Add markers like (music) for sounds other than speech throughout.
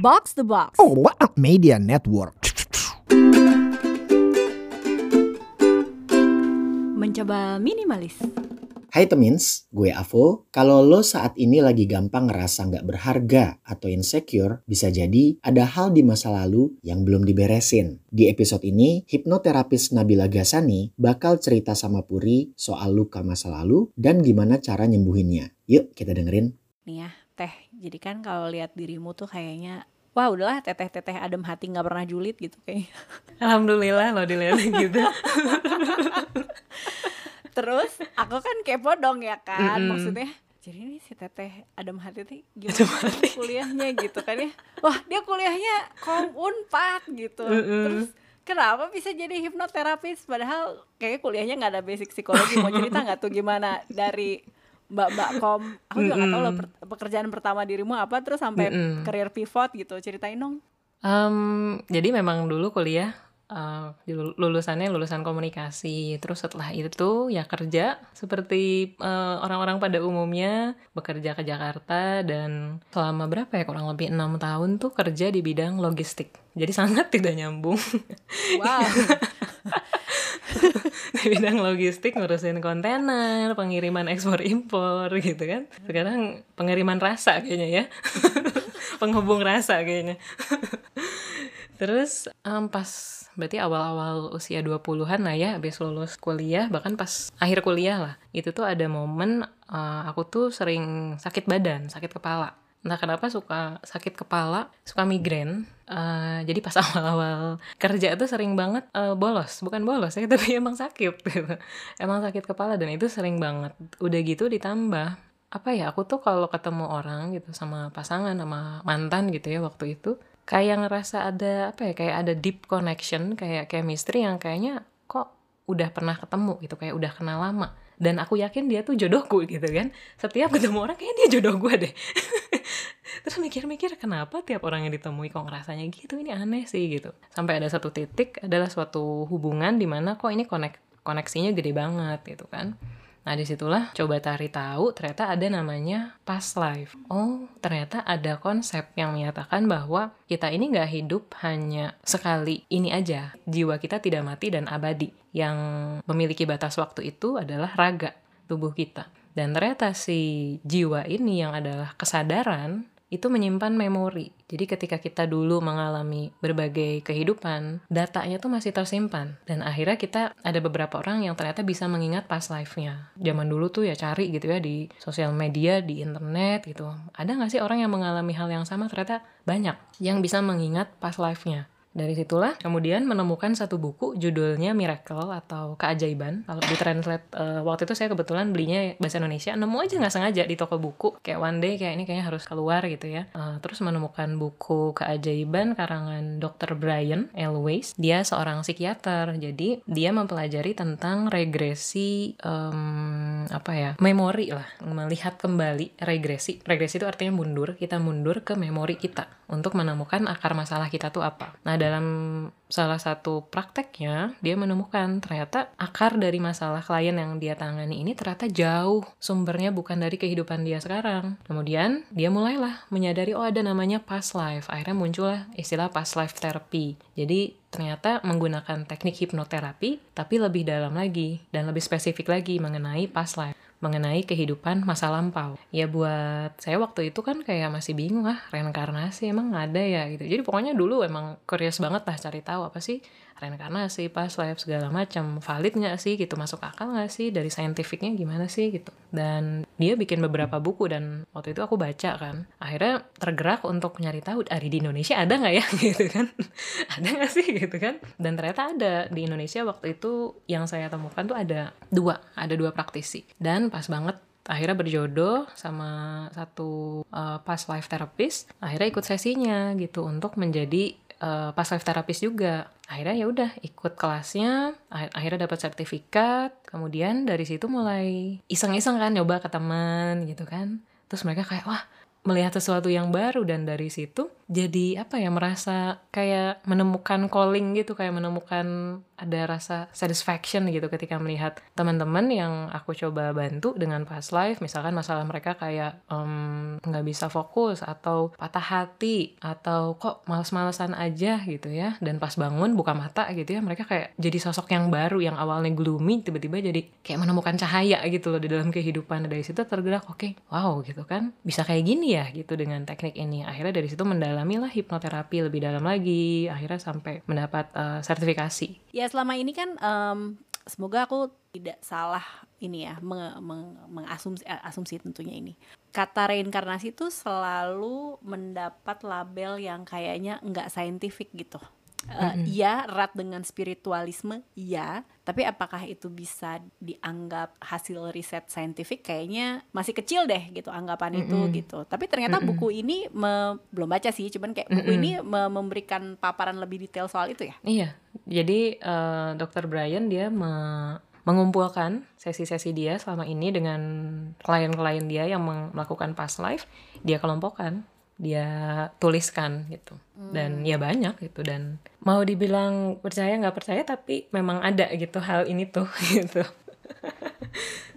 Box the Box. Oh, what a media network. Mencoba minimalis. Hai Temins, gue Avo. Kalau lo saat ini lagi gampang ngerasa nggak berharga atau insecure, bisa jadi ada hal di masa lalu yang belum diberesin. Di episode ini, hipnoterapis Nabila Gasani bakal cerita sama Puri soal luka masa lalu dan gimana cara nyembuhinnya. Yuk kita dengerin. Nih ya, teh. Jadi kan kalau lihat dirimu tuh kayaknya Wah udahlah teteh-teteh adem hati nggak pernah julid gitu kayak. Alhamdulillah lo dilihat gitu. Terus aku kan kepo dong ya kan, Mm-mm. maksudnya jadi ini si teteh adem hati tuh gimana sih kuliahnya gitu kan ya wah dia kuliahnya kom unpad gitu Mm-mm. terus kenapa bisa jadi hipnoterapis padahal kayaknya kuliahnya nggak ada basic psikologi mau cerita nggak tuh gimana dari mbak-mbak kom aku juga nggak tahu loh pekerjaan pertama dirimu apa terus sampai career pivot gitu ceritain dong. Em, jadi memang dulu kuliah eh, lul- lulusannya lulusan komunikasi. Terus setelah itu ya kerja seperti eh, orang-orang pada umumnya bekerja ke Jakarta dan selama berapa ya kurang lebih enam tahun tuh kerja di bidang logistik. Jadi (laughs) sangat tidak nyambung. Wow (laughs) di bidang logistik ngurusin kontainer, pengiriman ekspor impor gitu kan. Sekarang pengiriman rasa kayaknya ya. (laughs) Penghubung rasa kayaknya. Terus em, pas berarti awal-awal usia 20-an lah ya habis lulus kuliah bahkan pas akhir kuliah lah. Itu tuh ada momen eh, aku tuh sering sakit badan, sakit kepala. Entah kenapa suka sakit kepala, suka migrain. Eh, jadi pas (laughs) awal-awal kerja tuh sering banget eh, bolos, bukan bolos ya, (laughs) tapi emang sakit gitu. Emang sakit kepala dan itu sering banget. Udah gitu ditambah apa ya aku tuh kalau ketemu orang gitu sama pasangan sama mantan gitu ya waktu itu kayak ngerasa ada apa ya kayak ada deep connection kayak chemistry yang kayaknya kok udah pernah ketemu gitu kayak udah kenal lama dan aku yakin dia tuh jodohku gitu kan setiap ketemu orang kayak dia jodoh gue deh (laughs) terus mikir-mikir kenapa tiap orang yang ditemui kok ngerasanya gitu ini aneh sih gitu sampai ada satu titik adalah suatu hubungan di mana kok ini konek koneksinya gede banget gitu kan Nah di situlah coba cari tahu ternyata ada namanya past life. Oh ternyata ada konsep yang menyatakan bahwa kita ini nggak hidup hanya sekali ini aja. Jiwa kita tidak mati dan abadi. Yang memiliki batas waktu itu adalah raga tubuh kita. Dan ternyata si jiwa ini yang adalah kesadaran itu menyimpan memori. Jadi ketika kita dulu mengalami berbagai kehidupan, datanya tuh masih tersimpan. Dan akhirnya kita ada beberapa orang yang ternyata bisa mengingat past life-nya. Zaman dulu tuh ya cari gitu ya di sosial media, di internet gitu. Ada nggak sih orang yang mengalami hal yang sama? Ternyata banyak yang bisa mengingat past life-nya. Dari situlah kemudian menemukan satu buku judulnya Miracle atau Keajaiban. Kalau ditranslate eh, waktu itu saya kebetulan belinya bahasa Indonesia, nemu aja nggak sengaja di toko buku. Kayak one day kayak ini kayaknya harus keluar gitu ya. Eh, terus menemukan buku Keajaiban karangan Dr. Brian Elways. Dia seorang psikiater, jadi dia mempelajari tentang regresi em, apa ya memori lah, melihat kembali regresi. Regresi itu artinya mundur, kita mundur ke memori kita untuk menemukan akar masalah kita tuh apa. Nah, dalam salah satu prakteknya, dia menemukan ternyata akar dari masalah klien yang dia tangani ini ternyata jauh sumbernya bukan dari kehidupan dia sekarang. Kemudian, dia mulailah menyadari, oh ada namanya past life. Akhirnya muncullah istilah past life therapy. Jadi, ternyata menggunakan teknik hipnoterapi, tapi lebih dalam lagi dan lebih spesifik lagi mengenai past life mengenai kehidupan masa lampau. Ya buat saya waktu itu kan kayak masih bingung ah reinkarnasi emang ada ya gitu. Jadi pokoknya dulu emang curious banget lah cari tahu apa sih reinkarnasi, past life segala macam valid nggak sih gitu masuk akal nggak sih dari saintifiknya gimana sih gitu. Dan dia bikin beberapa buku dan waktu itu aku baca kan. Akhirnya tergerak untuk nyari tahu dari di Indonesia ada nggak ya (laughs) gitu kan. ada nggak sih gitu kan. Dan ternyata ada di Indonesia waktu itu yang saya temukan tuh ada dua, ada dua praktisi. Dan pas banget akhirnya berjodoh sama satu uh, past life therapist akhirnya ikut sesinya gitu untuk menjadi uh, past life therapist juga. Akhirnya ya udah ikut kelasnya ak- akhirnya dapat sertifikat kemudian dari situ mulai iseng-iseng kan nyoba ke teman gitu kan. Terus mereka kayak wah melihat sesuatu yang baru dan dari situ jadi apa ya merasa kayak menemukan calling gitu kayak menemukan ada rasa satisfaction gitu ketika melihat teman-teman yang aku coba bantu dengan past life. Misalkan masalah mereka kayak nggak bisa fokus atau patah hati atau kok males-malesan aja gitu ya. Dan pas bangun buka mata gitu ya mereka kayak jadi sosok yang baru yang awalnya gloomy tiba-tiba jadi kayak menemukan cahaya gitu loh di dalam kehidupan. Dari situ tergerak oke wow gitu kan bisa kayak gini ya gitu dengan teknik ini akhirnya dari situ mendalami lah hipnoterapi lebih dalam lagi akhirnya sampai mendapat eh, sertifikasi Ya selama ini kan em, semoga aku tidak salah ini ya meng, meng- mengasumsi eh, asumsi tentunya ini. Kata reinkarnasi itu selalu mendapat label yang kayaknya nggak saintifik gitu. Eh, Iya erat dengan spiritualisme, iya. Tapi apakah itu bisa dianggap hasil riset saintifik? Kayaknya masih kecil deh gitu anggapan itu gitu. Tapi ternyata buku ini me- belum baca sih, cuman kayak buku ini me- memberikan paparan lebih detail soal itu ya. Iya, jadi eh, Dr. Brian dia me- mengumpulkan sesi-sesi dia selama ini dengan klien-klien dia yang melakukan past life, dia kelompokkan, dia tuliskan gitu. Dan ya banyak gitu dan mau dibilang percaya nggak percaya tapi memang ada gitu hal ini tuh (laughs) gitu.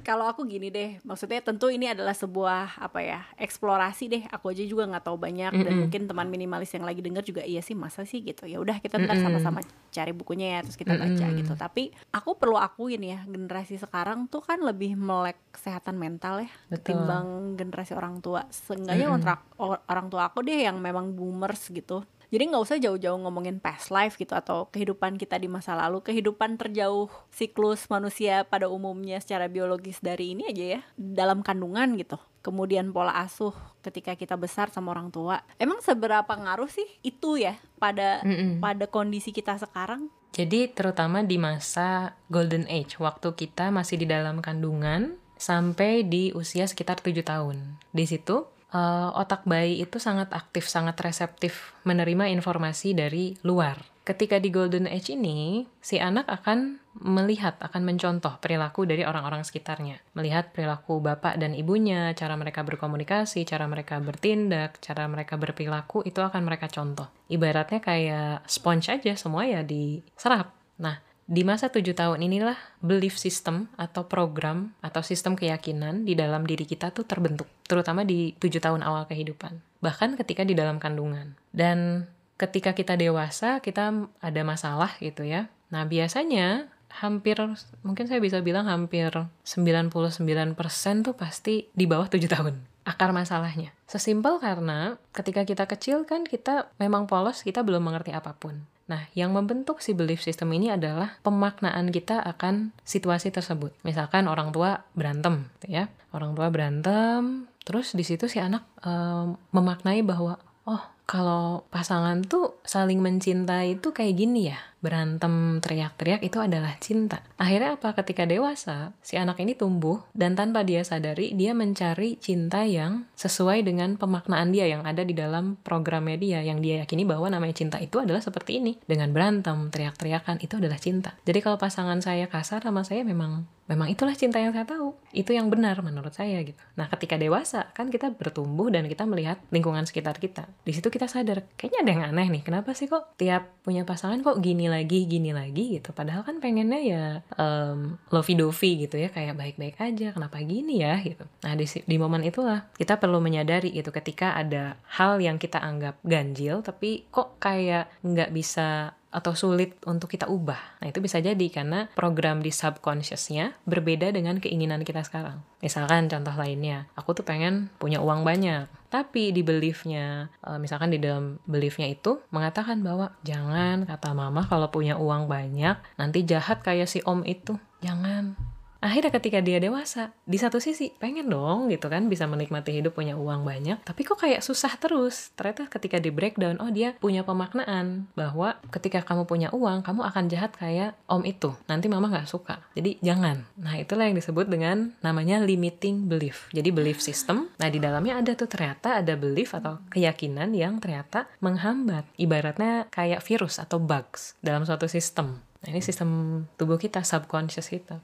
Kalau aku gini deh, maksudnya tentu ini adalah sebuah apa ya eksplorasi deh. Aku aja juga nggak tahu banyak dan mungkin teman minimalis yang lagi denger juga iya sih masa sih gitu. Ya udah kita ntar sama-sama cari bukunya ya terus kita baca gitu. Tapi aku perlu akuin ya generasi sekarang tuh kan lebih melek kesehatan mental ya Betul. ketimbang generasi orang tua. Seenggaknya kontrak or- orang tua aku deh yang memang boomers gitu. Jadi nggak usah jauh-jauh ngomongin past life gitu atau kehidupan kita di masa lalu, kehidupan terjauh siklus manusia pada umumnya secara biologis dari ini aja ya, dalam kandungan gitu. Kemudian pola asuh ketika kita besar sama orang tua. Emang seberapa ngaruh sih itu ya pada pada kondisi kita sekarang? Jadi terutama di masa golden age, waktu kita masih di dalam kandungan sampai di usia sekitar 7 tahun. Di situ eh, otak bayi itu sangat aktif, sangat reseptif menerima informasi dari luar. Ketika di golden age ini, si anak akan melihat, akan mencontoh perilaku dari orang-orang sekitarnya. Melihat perilaku bapak dan ibunya, cara mereka berkomunikasi, cara mereka bertindak, cara mereka berperilaku, itu akan mereka contoh. Ibaratnya kayak sponge aja, semua ya diserap. Nah, di masa tujuh tahun inilah belief system atau program atau sistem keyakinan di dalam diri kita tuh terbentuk, terutama di tujuh tahun awal kehidupan, bahkan ketika di dalam kandungan. Dan ketika kita dewasa, kita ada masalah gitu ya. Nah, biasanya hampir, mungkin saya bisa bilang hampir 99% tuh pasti di bawah tujuh tahun akar masalahnya. Sesimpel karena ketika kita kecil kan kita memang polos, kita belum mengerti apa pun. Nah, yang membentuk si belief system ini adalah pemaknaan kita akan situasi tersebut. Misalkan orang tua berantem, gitu ya. Orang tua berantem, terus di situ si anak em, memaknai bahwa oh, kalau pasangan tuh saling mencintai itu kayak gini ya. Berantem teriak-teriak itu adalah cinta. Akhirnya apa? Ketika dewasa, si anak ini tumbuh dan tanpa dia sadari dia mencari cinta yang sesuai dengan pemaknaan dia yang ada di dalam programnya dia yang dia yakini bahwa namanya cinta itu adalah seperti ini. Dengan berantem, teriak-teriakan itu adalah cinta. Jadi kalau pasangan saya kasar sama saya memang memang itulah cinta yang saya tahu. Itu yang benar menurut saya gitu. Nah, ketika dewasa kan kita bertumbuh dan kita melihat lingkungan sekitar kita. Di situ kita sadar, kayaknya ada yang aneh nih. Kenapa sih kok tiap punya pasangan kok gini lagi, gini lagi gitu. Padahal kan pengennya ya um, lovey-dovey gitu ya, kayak baik-baik aja. Kenapa gini ya gitu. Nah, di, di momen itulah kita perlu menyadari gitu ketika ada hal yang kita anggap ganjil tapi kok kayak nggak bisa atau sulit untuk kita ubah. Nah, itu bisa jadi karena program di subconsciousnya berbeda dengan keinginan kita sekarang. Misalkan contoh lainnya, aku tuh pengen punya uang banyak. Tapi di beliefnya, eh, misalkan di dalam beliefnya itu mengatakan bahwa jangan kata mama kalau punya uang banyak nanti jahat kayak si om itu. Jangan. Akhirnya ketika dia dewasa, di satu sisi pengen dong gitu kan bisa menikmati hidup punya uang banyak, tapi kok kayak susah terus. Ternyata ketika di breakdown, oh dia punya pemaknaan bahwa ketika kamu punya uang, kamu akan jahat kayak om itu. Nanti mama nggak suka. Jadi jangan. Nah itulah yang disebut dengan namanya limiting belief. Jadi belief system. Nah di dalamnya ada tuh ternyata ada belief atau keyakinan yang ternyata menghambat. Ibaratnya kayak virus atau bugs dalam suatu sistem. Nah ini sistem tubuh kita, subconscious kita.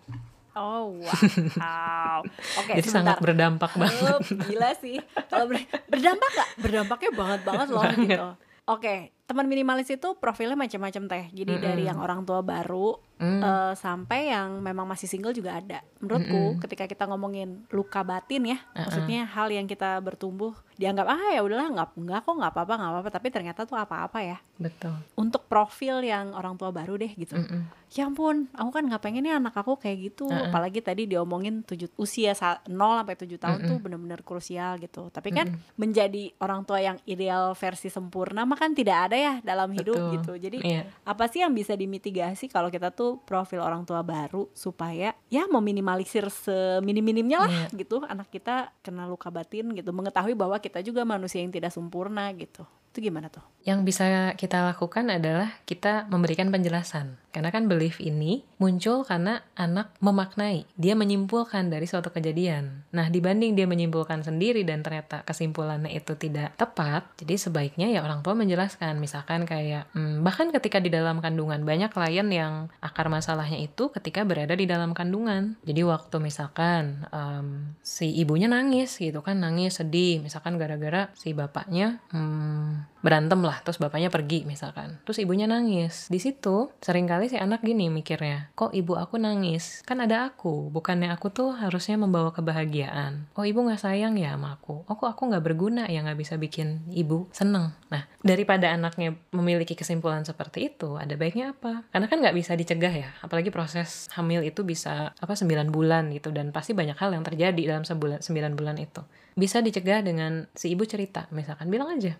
Oh wow. Oke, Jadi sangat sebentar. berdampak banget. Hup, gila sih. Kalau ber- berdampak gak? Berdampaknya banget banget loh Banget. gitu. Oke, teman minimalis itu profilnya macam-macam teh. Jadi dari yang orang tua baru Hmm. eh, sampai yang memang masih single juga ada. Menurutku ketika kita ngomongin luka batin ya, maksudnya hal yang kita bertumbuh dianggap ah ya udahlah nggak nggak kok nggak apa-apa nggak apa-apa tapi ternyata tuh apa-apa ya. Betul. Untuk profil yang orang tua baru deh gitu. Mm-mm. Ya ampun, aku kan nggak pengen ya anak aku kayak gitu. Apalagi tadi diomongin tujuh, usia sa- 0 sampai 7 tahun tuh bener-bener krusial gitu. Tapi kan menjadi orang tua yang ideal versi sempurna mah kan tidak ada ya dalam hidup Betul. gitu. Jadi Iya. apa sih yang bisa dimitigasi kalau kita tuh profil orang tua baru supaya ya meminimalisir seminim-minimnya lah Iya. gitu anak kita kena luka batin gitu mengetahui bahwa kita juga manusia yang tidak sempurna gitu itu gimana tuh Yang bisa kita lakukan adalah kita memberikan penjelasan. Karena kan belief ini muncul karena anak memaknai. Dia menyimpulkan dari suatu kejadian. Nah, dibanding dia menyimpulkan sendiri dan ternyata kesimpulannya itu tidak tepat, jadi sebaiknya ya orang tua menjelaskan. Misalkan kayak, hmm, bahkan ketika di dalam kandungan, banyak klien yang akar masalahnya itu ketika berada di dalam kandungan. Jadi waktu misalkan em, si ibunya nangis gitu kan, nangis sedih. Misalkan gara-gara si bapaknya hmm, berantem lah terus bapaknya pergi misalkan. Terus ibunya nangis. Di situ sering kali si anak gini mikirnya kok ibu aku nangis? Kan ada aku bukannya aku tuh harusnya membawa kebahagiaan. Oh ibu nggak sayang ya sama aku? Oh kok aku nggak berguna ya nggak bisa bikin ibu seneng? Nah daripada anaknya memiliki kesimpulan seperti itu ada baiknya apa? Karena kan nggak bisa dicegah ya apalagi proses hamil itu bisa apa 9 bulan gitu dan pasti banyak hal yang terjadi dalam sebulan 9 bulan itu. Bisa dicegah dengan si ibu cerita misalkan bilang aja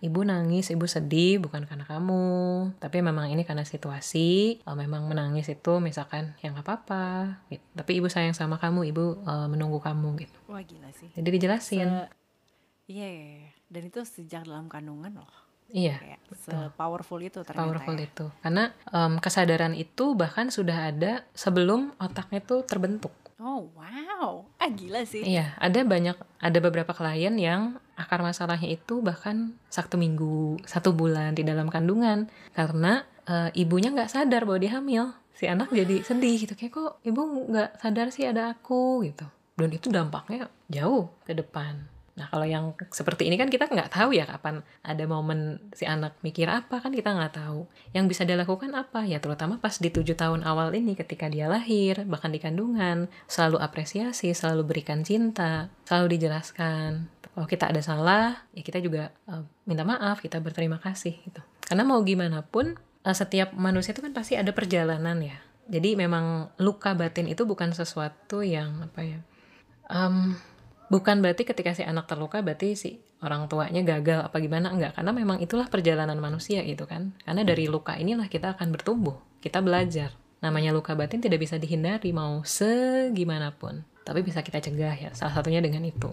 ibu nangis ibu sedih bukan karena kamu. Tapi memang ini karena situasi eh, memang menangis itu misalkan ya nggak apa-apa gitu. tapi ibu sayang sama kamu ibu eh, menunggu kamu gitu. Wah gila sih. Jadi dijelasin. Iya iya, iya. dan itu sejak dalam kandungan loh. Iya kayak se-powerful itu ternyata powerful ya. itu. Karena em, kesadaran itu bahkan sudah ada sebelum otaknya tuh terbentuk oh wow ah gila sih Iya, ada banyak, ada beberapa klien yang akar masalahnya itu bahkan satu minggu, satu bulan di dalam kandungan karena eh, ibunya nggak sadar bahwa dia hamil. Si anak jadi sedih gitu, kayak kok ibu nggak sadar sih ada aku gitu. Dan itu dampaknya jauh ke depan. Nah kalau yang seperti ini kan kita nggak tahu ya kapan ada momen si anak mikir apa kan kita nggak tahu. Yang bisa dilakukan apa ya terutama pas di tujuh tahun awal ini ketika dia lahir bahkan di kandungan selalu apresiasi, selalu berikan cinta, selalu dijelaskan. Kalau kita ada salah ya kita juga eh, minta maaf, kita berterima kasih gitu. Karena mau gimana pun eh, setiap manusia itu kan pasti ada perjalanan ya. Jadi memang luka batin itu bukan sesuatu yang apa ya Em, bukan berarti ketika si anak terluka berarti si orang tuanya gagal apa gimana enggak. Karena memang itulah perjalanan manusia gitu kan. Karena dari luka inilah kita akan bertumbuh kita belajar. Namanya luka batin tidak bisa dihindari mau segimanapun tapi bisa kita cegah ya salah satunya dengan itu.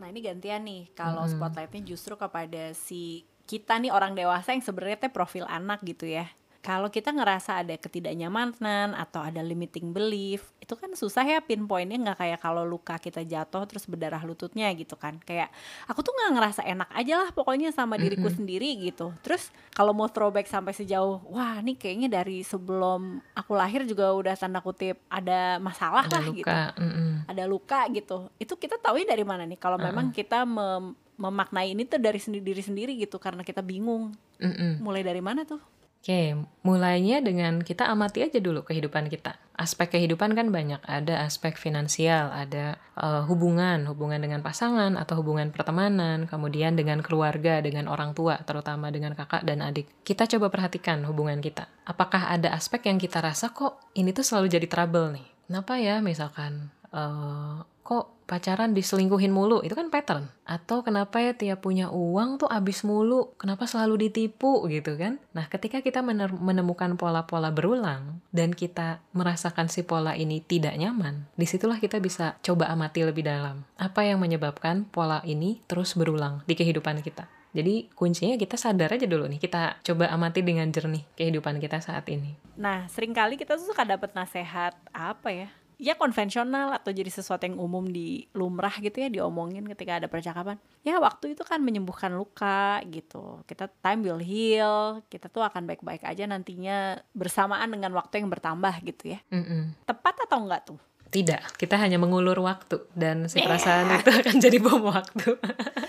Nah ini gantian nih kalau spotlightnya justru kepada si kita nih orang dewasa yang sebenarnya teh profil anak gitu ya. Kalau kita ngerasa ada ketidaknyamanan atau ada limiting belief, itu kan susah ya pinpointnya nggak kayak kalau luka kita jatuh terus berdarah lututnya gitu kan. Kayak aku tuh nggak ngerasa enak aja lah pokoknya sama diriku sendiri gitu. Terus kalau mau throwback sampai sejauh, wah ini kayaknya dari sebelum aku lahir juga udah tanda kutip ada masalah ada lah gitu luka mm-mm. ada luka gitu itu kita tahu dari mana nih kalau memang kita mem- memaknai ini tuh dari sendiri diri sendiri gitu karena kita bingung Mm-mm. mulai dari mana tuh Oke, mulainya dengan kita amati aja dulu kehidupan kita. Aspek kehidupan kan banyak. Ada aspek finansial, ada eh, hubungan, hubungan dengan pasangan atau hubungan pertemanan, kemudian dengan keluarga, dengan orang tua, terutama dengan kakak dan adik. Kita coba perhatikan hubungan kita. Apakah ada aspek yang kita rasa kok ini tuh selalu jadi trouble nih? Kenapa ya misalkan eh, kok pacaran diselingkuhin mulu? Itu kan pattern. Atau kenapa ya tiap punya uang tuh abis mulu? Kenapa selalu ditipu? Gitu kan? Nah ketika kita menemukan pola-pola berulang dan kita merasakan si pola ini tidak nyaman di situlah kita bisa coba amati lebih dalam. Apa yang menyebabkan pola ini terus berulang di kehidupan kita? Jadi kuncinya kita sadar aja dulu nih. Kita coba amati dengan jernih kehidupan kita saat ini. Nah sering kali kita suka dapet nasehat apa ya ya konvensional atau jadi sesuatu yang umum di lumrah gitu ya diomongin ketika ada percakapan ya waktu itu kan menyembuhkan luka gitu kita time will heal kita tuh akan baik-baik aja nantinya bersamaan dengan waktu yang bertambah gitu ya Mm-mm. tepat atau enggak tuh Tidak, kita hanya mengulur waktu dan si perasaan itu (laughs) akan jadi bom waktu.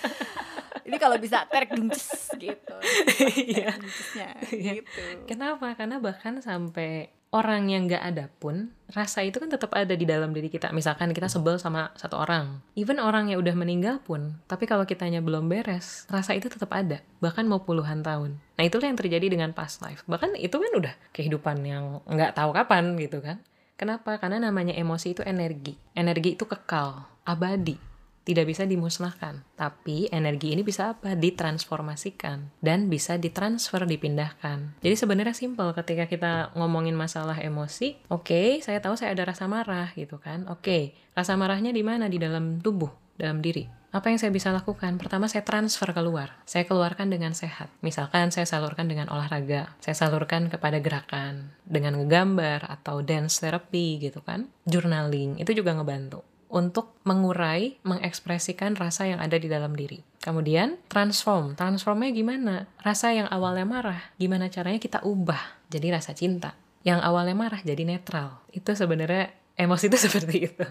(laughs) ini kalau bisa terek dungces gitu (laughs) Iya. Iya. gitu Kenapa? Karena bahkan sampai orang yang nggak ada pun rasa itu kan tetap ada di dalam diri kita. Misalkan kita sebel sama satu orang, even orang yang udah meninggal pun, tapi kalau kitanya belum beres, rasa itu tetap ada, bahkan mau puluhan tahun. Nah itulah yang terjadi dengan past life. Bahkan itu kan udah kehidupan yang nggak tahu kapan gitu kan. Kenapa? Karena namanya emosi itu energi. Energi itu kekal, abadi tidak bisa dimusnahkan. Tapi energi ini bisa apa? Ditransformasikan dan bisa ditransfer, dipindahkan. Jadi sebenarnya simple ketika kita ngomongin masalah emosi, oke, saya tahu saya ada rasa marah gitu kan. Oke, rasa marahnya di mana? Di dalam tubuh, dalam diri. Apa yang saya bisa lakukan? Pertama, saya transfer keluar. Saya keluarkan dengan sehat. Misalkan saya salurkan dengan olahraga. Saya salurkan kepada gerakan. Dengan ngegambar atau dance therapy gitu kan. Journaling, itu juga ngebantu untuk mengurai, mengekspresikan rasa yang ada di dalam diri. Kemudian transform. Transformnya gimana? Rasa yang awalnya marah, gimana caranya kita ubah jadi rasa cinta. Yang awalnya marah jadi netral. Itu sebenarnya emosi itu (laughs) seperti itu.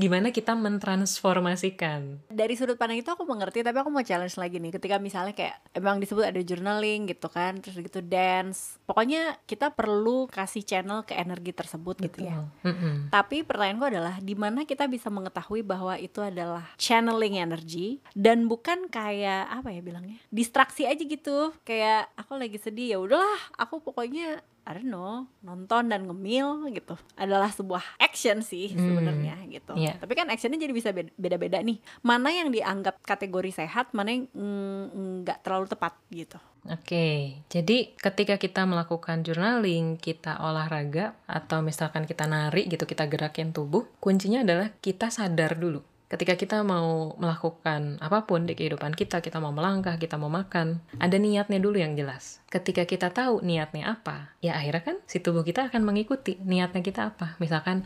Gimana kita mentransformasikan? dari sudut pandang itu aku mengerti tapi aku mau challenge lagi nih. Ketika misalnya kayak emang disebut ada journaling gitu kan terus gitu dance. Pokoknya kita perlu kasih channel ke energi tersebut gitu ya. Mm-mm. tapi pertanyaanku adalah di mana kita bisa mengetahui bahwa itu adalah channeling energi dan bukan kayak apa ya bilangnya distraksi aja gitu. Kayak aku lagi sedih ya udahlah. Aku pokoknya I don't know nonton dan ngemil gitu adalah sebuah action sih Hmm, sebenarnya gitu iya. tapi kan actionnya jadi bisa beda- beda-beda nih mana yang dianggap kategori sehat mana yang mm, nggak terlalu tepat gitu Oke, jadi ketika kita melakukan journaling, kita olahraga, atau misalkan kita nari gitu, kita gerakin tubuh, kuncinya adalah kita sadar dulu. Ketika kita mau melakukan apa pun di kehidupan kita, kita mau melangkah, kita mau makan, ada niatnya dulu yang jelas. Ketika kita tahu niatnya apa, ya akhirnya kan si tubuh kita akan mengikuti niatnya kita apa. Misalkan,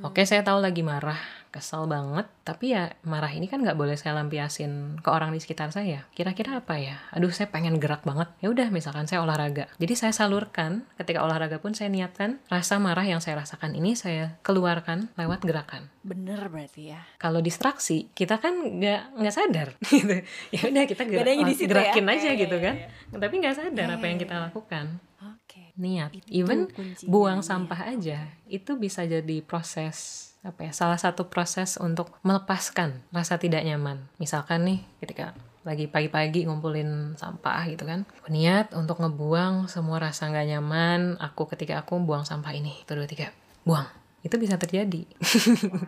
oke saya tahu lagi marah, kesel banget, tapi ya marah ini kan nggak boleh saya lampiasin ke orang di sekitar saya. Kira-kira apa ya? Aduh, saya pengen gerak banget. Ya udah, misalkan saya olahraga. Jadi saya salurkan ketika olahraga pun saya niatkan rasa marah yang saya rasakan ini saya keluarkan lewat gerakan. bener berarti ya Kalau distraksi, kita kan nggak nggak sadar. (laughs) gitu. ya udah kita gerak, ya. gerakin aja Iya, gitu iya, kan. Tapi nggak sadar Iya, apa yang iya, kita lakukan. Oke. Niat. Itu Even kuncinya, buang iya. sampah aja itu bisa jadi proses apa ya salah satu proses untuk melepaskan rasa tidak nyaman. Misalkan nih ketika lagi pagi-pagi ngumpulin sampah gitu kan niat untuk ngebuang semua rasa nggak nyaman aku ketika aku buang sampah ini satu dua tiga buang. Itu bisa terjadi. Wow.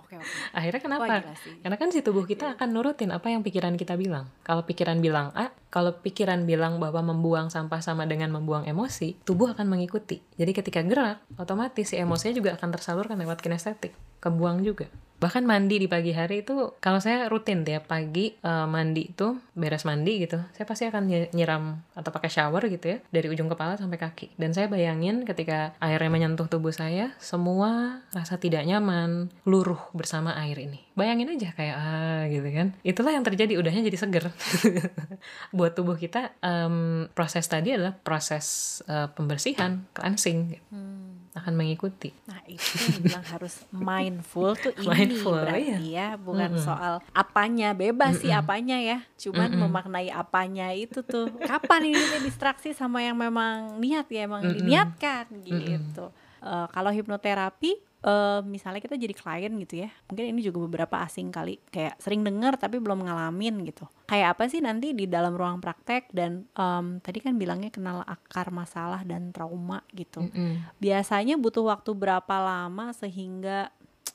oke oke. (laughs) Akhirnya Wah, kenapa sih. karena kan si tubuh kita akan nurutin apa yang pikiran kita bilang. Kalau pikiran bilang A kalau pikiran bilang bahwa membuang sampah sama dengan membuang emosi tubuh akan mengikuti. Jadi ketika gerak otomatis si emosinya juga akan tersalurkan lewat kinestetik. Kebuang juga. Bahkan mandi di pagi hari itu kalau saya rutin tiap pagi eh, mandi itu beres mandi gitu saya pasti akan ny- nyiram atau pakai shower gitu ya dari ujung kepala sampai kaki. Dan saya bayangin ketika airnya menyentuh tubuh saya semua rasa tidak nyaman luruh bersama air ini. Bayangin aja kayak ah gitu kan. Itulah yang terjadi udahnya jadi seger (laughs) buat tubuh kita em, proses tadi adalah proses eh, pembersihan cleansing gitu. akan mengikuti. Nah itu yang bilang harus mindful tuh (laughs) ini Mindful, berarti ya bukan soal apanya bebas sih apanya ya cuman memaknai apanya itu tuh kapan ini distraksi sama yang memang niat ya emang diniatkan gitu. Eh, kalau hipnoterapi eh, misalnya kita jadi klien gitu ya mungkin ini juga beberapa asing kali kayak sering dengar tapi belum ngalamin gitu. Kayak apa sih nanti di dalam ruang praktek dan em, tadi kan bilangnya kenal akar masalah dan trauma gitu. Mm-mm. biasanya butuh waktu berapa lama sehingga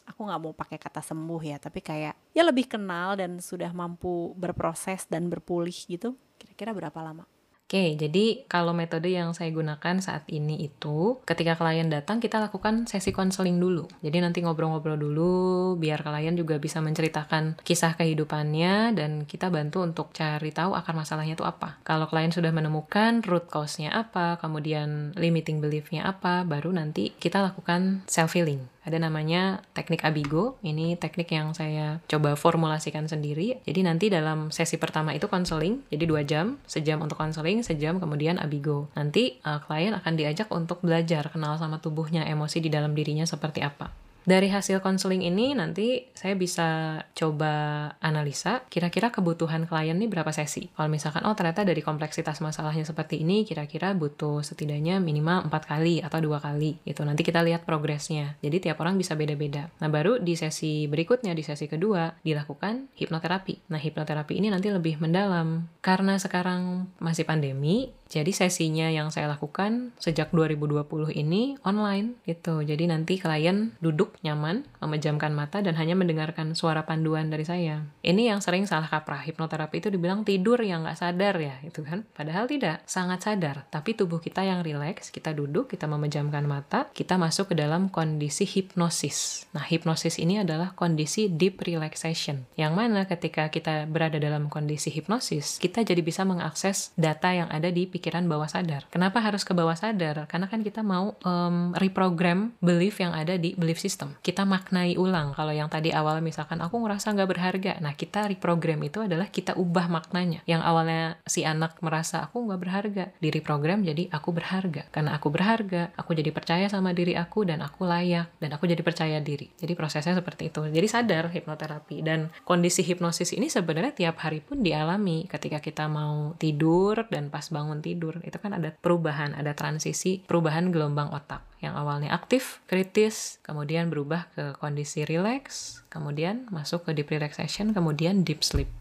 aku nggak mau pakai kata sembuh ya tapi kayak ya lebih kenal dan sudah mampu berproses dan berpulih gitu kira-kira berapa lama Oke, jadi kalau metode yang saya gunakan saat ini itu ketika klien datang kita lakukan sesi konseling dulu. Jadi nanti ngobrol-ngobrol dulu biar klien juga bisa menceritakan kisah kehidupannya dan kita bantu untuk cari tahu akar masalahnya itu apa. Kalau klien sudah menemukan root cause-nya apa, kemudian limiting belief-nya apa, baru nanti kita lakukan self healing. Ada namanya teknik Abigo. Ini teknik yang saya coba formulasikan sendiri. Jadi nanti dalam sesi pertama itu konseling, jadi dua jam, sejam untuk konseling, sejam kemudian Abigo. Nanti uh, klien akan diajak untuk belajar kenal sama tubuhnya, emosi di dalam dirinya seperti apa. Dari hasil konseling ini nanti saya bisa coba analisa kira-kira kebutuhan klien nih berapa sesi. Kalau misalkan oh ternyata dari kompleksitas masalahnya seperti ini kira-kira butuh setidaknya minimal empat kali atau dua kali itu nanti kita lihat progresnya. Jadi tiap orang bisa beda-beda. Nah baru di sesi berikutnya di sesi kedua dilakukan hipnoterapi. Nah hipnoterapi ini nanti lebih mendalam karena sekarang masih pandemi jadi sesinya yang saya lakukan sejak 2020 ini online gitu. Jadi nanti klien duduk nyaman, memejamkan mata dan hanya mendengarkan suara panduan dari saya. Ini yang sering salah kaprah. Hipnoterapi itu dibilang tidur yang nggak sadar ya, itu kan? Padahal tidak, sangat sadar. Tapi tubuh kita yang rileks, kita duduk, kita memejamkan mata, kita masuk ke dalam kondisi hipnosis. Nah, hipnosis ini adalah kondisi deep relaxation. Yang mana ketika kita berada dalam kondisi hipnosis, kita jadi bisa mengakses data yang ada di pikiran bawah sadar. Kenapa harus ke bawah sadar? Karena kan kita mau um, reprogram belief yang ada di belief system. Kita maknai ulang. Kalau yang tadi awal misalkan aku ngerasa nggak berharga, nah kita reprogram itu adalah kita ubah maknanya. Yang awalnya si anak merasa aku nggak berharga, di reprogram jadi aku berharga. Karena aku berharga, aku jadi percaya sama diri aku dan aku layak dan aku jadi percaya diri. Jadi prosesnya seperti itu. Jadi sadar hipnoterapi dan kondisi hipnosis ini sebenarnya tiap hari pun dialami ketika kita mau tidur dan pas bangun tidur tidur itu kan ada perubahan ada transisi perubahan gelombang otak yang awalnya aktif kritis kemudian berubah ke kondisi relax kemudian masuk ke deep relaxation kemudian deep sleep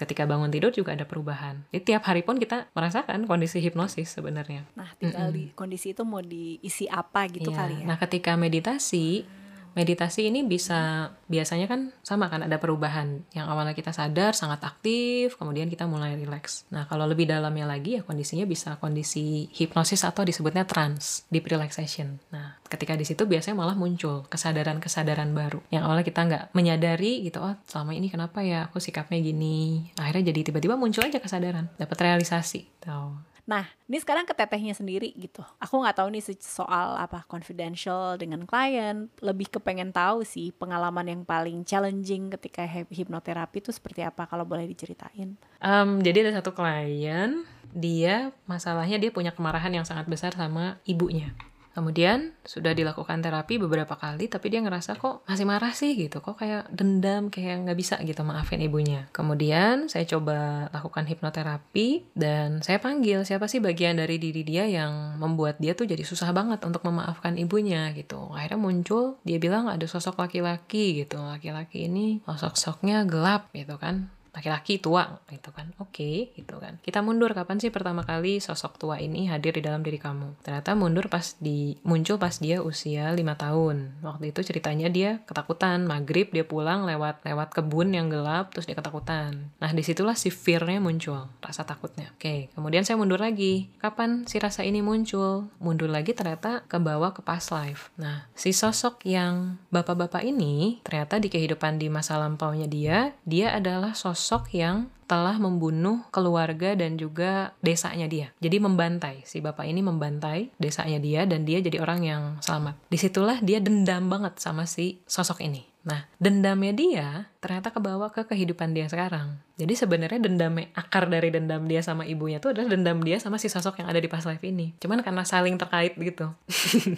ketika bangun tidur juga ada perubahan. Jadi tiap hari pun kita merasakan kondisi hipnosis sebenarnya. Nah, tinggal mm -mm. di kondisi itu mau diisi apa gitu yeah. kali ya. Nah, ketika meditasi meditasi ini bisa biasanya kan sama kan ada perubahan. Yang awalnya kita sadar sangat aktif kemudian kita mulai rileks. Nah kalau lebih dalamnya lagi ya kondisinya bisa kondisi hipnosis atau disebutnya trance deep relaxation. Nah ketika di situ biasanya malah muncul kesadaran-kesadaran baru. Yang awalnya kita nggak menyadari gitu oh selama ini kenapa ya? Aku sikapnya gini. Akhirnya jadi tiba-tiba muncul aja kesadaran. Dapat realisasi. Tahu Nah, ini sekarang ke tetehnya sendiri gitu. Aku nggak tahu nih soal apa confidential dengan klien. Lebih kepengen tahu sih pengalaman yang paling challenging ketika hipnoterapi itu seperti apa kalau boleh diceritain. Um, jadi ada satu klien, dia masalahnya dia punya kemarahan yang sangat besar sama ibunya. Kemudian sudah dilakukan terapi beberapa kali, tapi dia ngerasa kok masih marah sih gitu, kok kayak dendam, kayak nggak bisa gitu maafin ibunya. Kemudian saya coba lakukan hipnoterapi dan saya panggil siapa sih bagian dari diri dia yang membuat dia tuh jadi susah banget untuk memaafkan ibunya gitu. Akhirnya muncul, dia bilang ada sosok laki-laki gitu, laki-laki ini sosok-sosoknya gelap gitu kan laki-laki tua gitu kan. Oke okay, gitu kan. Kita mundur kapan sih pertama kali sosok tua ini hadir di dalam diri kamu? Ternyata mundur pas di muncul pas dia usia lima tahun. Waktu itu ceritanya dia ketakutan maghrib dia pulang lewat lewat kebun yang gelap terus dia ketakutan. Nah di situlah si fearnya muncul rasa takutnya. Oke okay, kemudian saya mundur lagi. Kapan si rasa ini muncul? Mundur lagi ternyata ke bawah ke past life. Nah si sosok yang bapak-bapak ini ternyata di kehidupan di masa lampaunya dia dia adalah sosok sosok yang telah membunuh keluarga dan juga desanya dia. Jadi membantai, si bapak ini membantai desanya dia dan dia jadi orang yang selamat. Di situlah dia dendam banget sama si sosok ini. Nah, dendamnya dia ternyata kebawa ke kehidupan dia sekarang. Jadi sebenarnya dendamnya, akar dari dendam dia sama ibunya itu adalah dendam dia sama si sosok yang ada di past life ini. Cuman karena saling terkait gitu.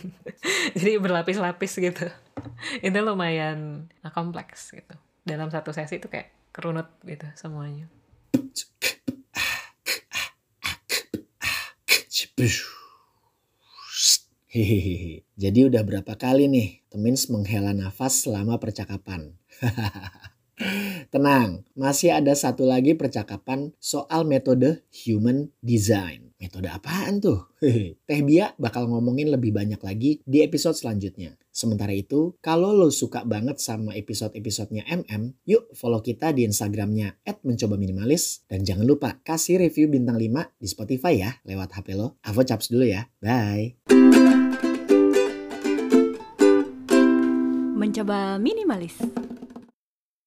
(laughs) Jadi berlapis-lapis gitu. itu lumayan kompleks gitu. Dalam satu sesi itu kayak kerunut gitu semuanya. Hehehe. Jadi udah berapa kali nih Temins menghela nafas selama percakapan? (laughs) Tenang, masih ada satu lagi percakapan soal metode human design. Metode apaan tuh? (laughs) Teh Bia bakal ngomongin lebih banyak lagi di episode selanjutnya. Sementara itu, kalau lo suka banget sama episode-episodenya MM, yuk follow kita di Instagramnya mencoba minimalis. Dan jangan lupa kasih review bintang 5 di Spotify ya lewat HP lo. Avo caps dulu ya. Bye. Mencoba minimalis.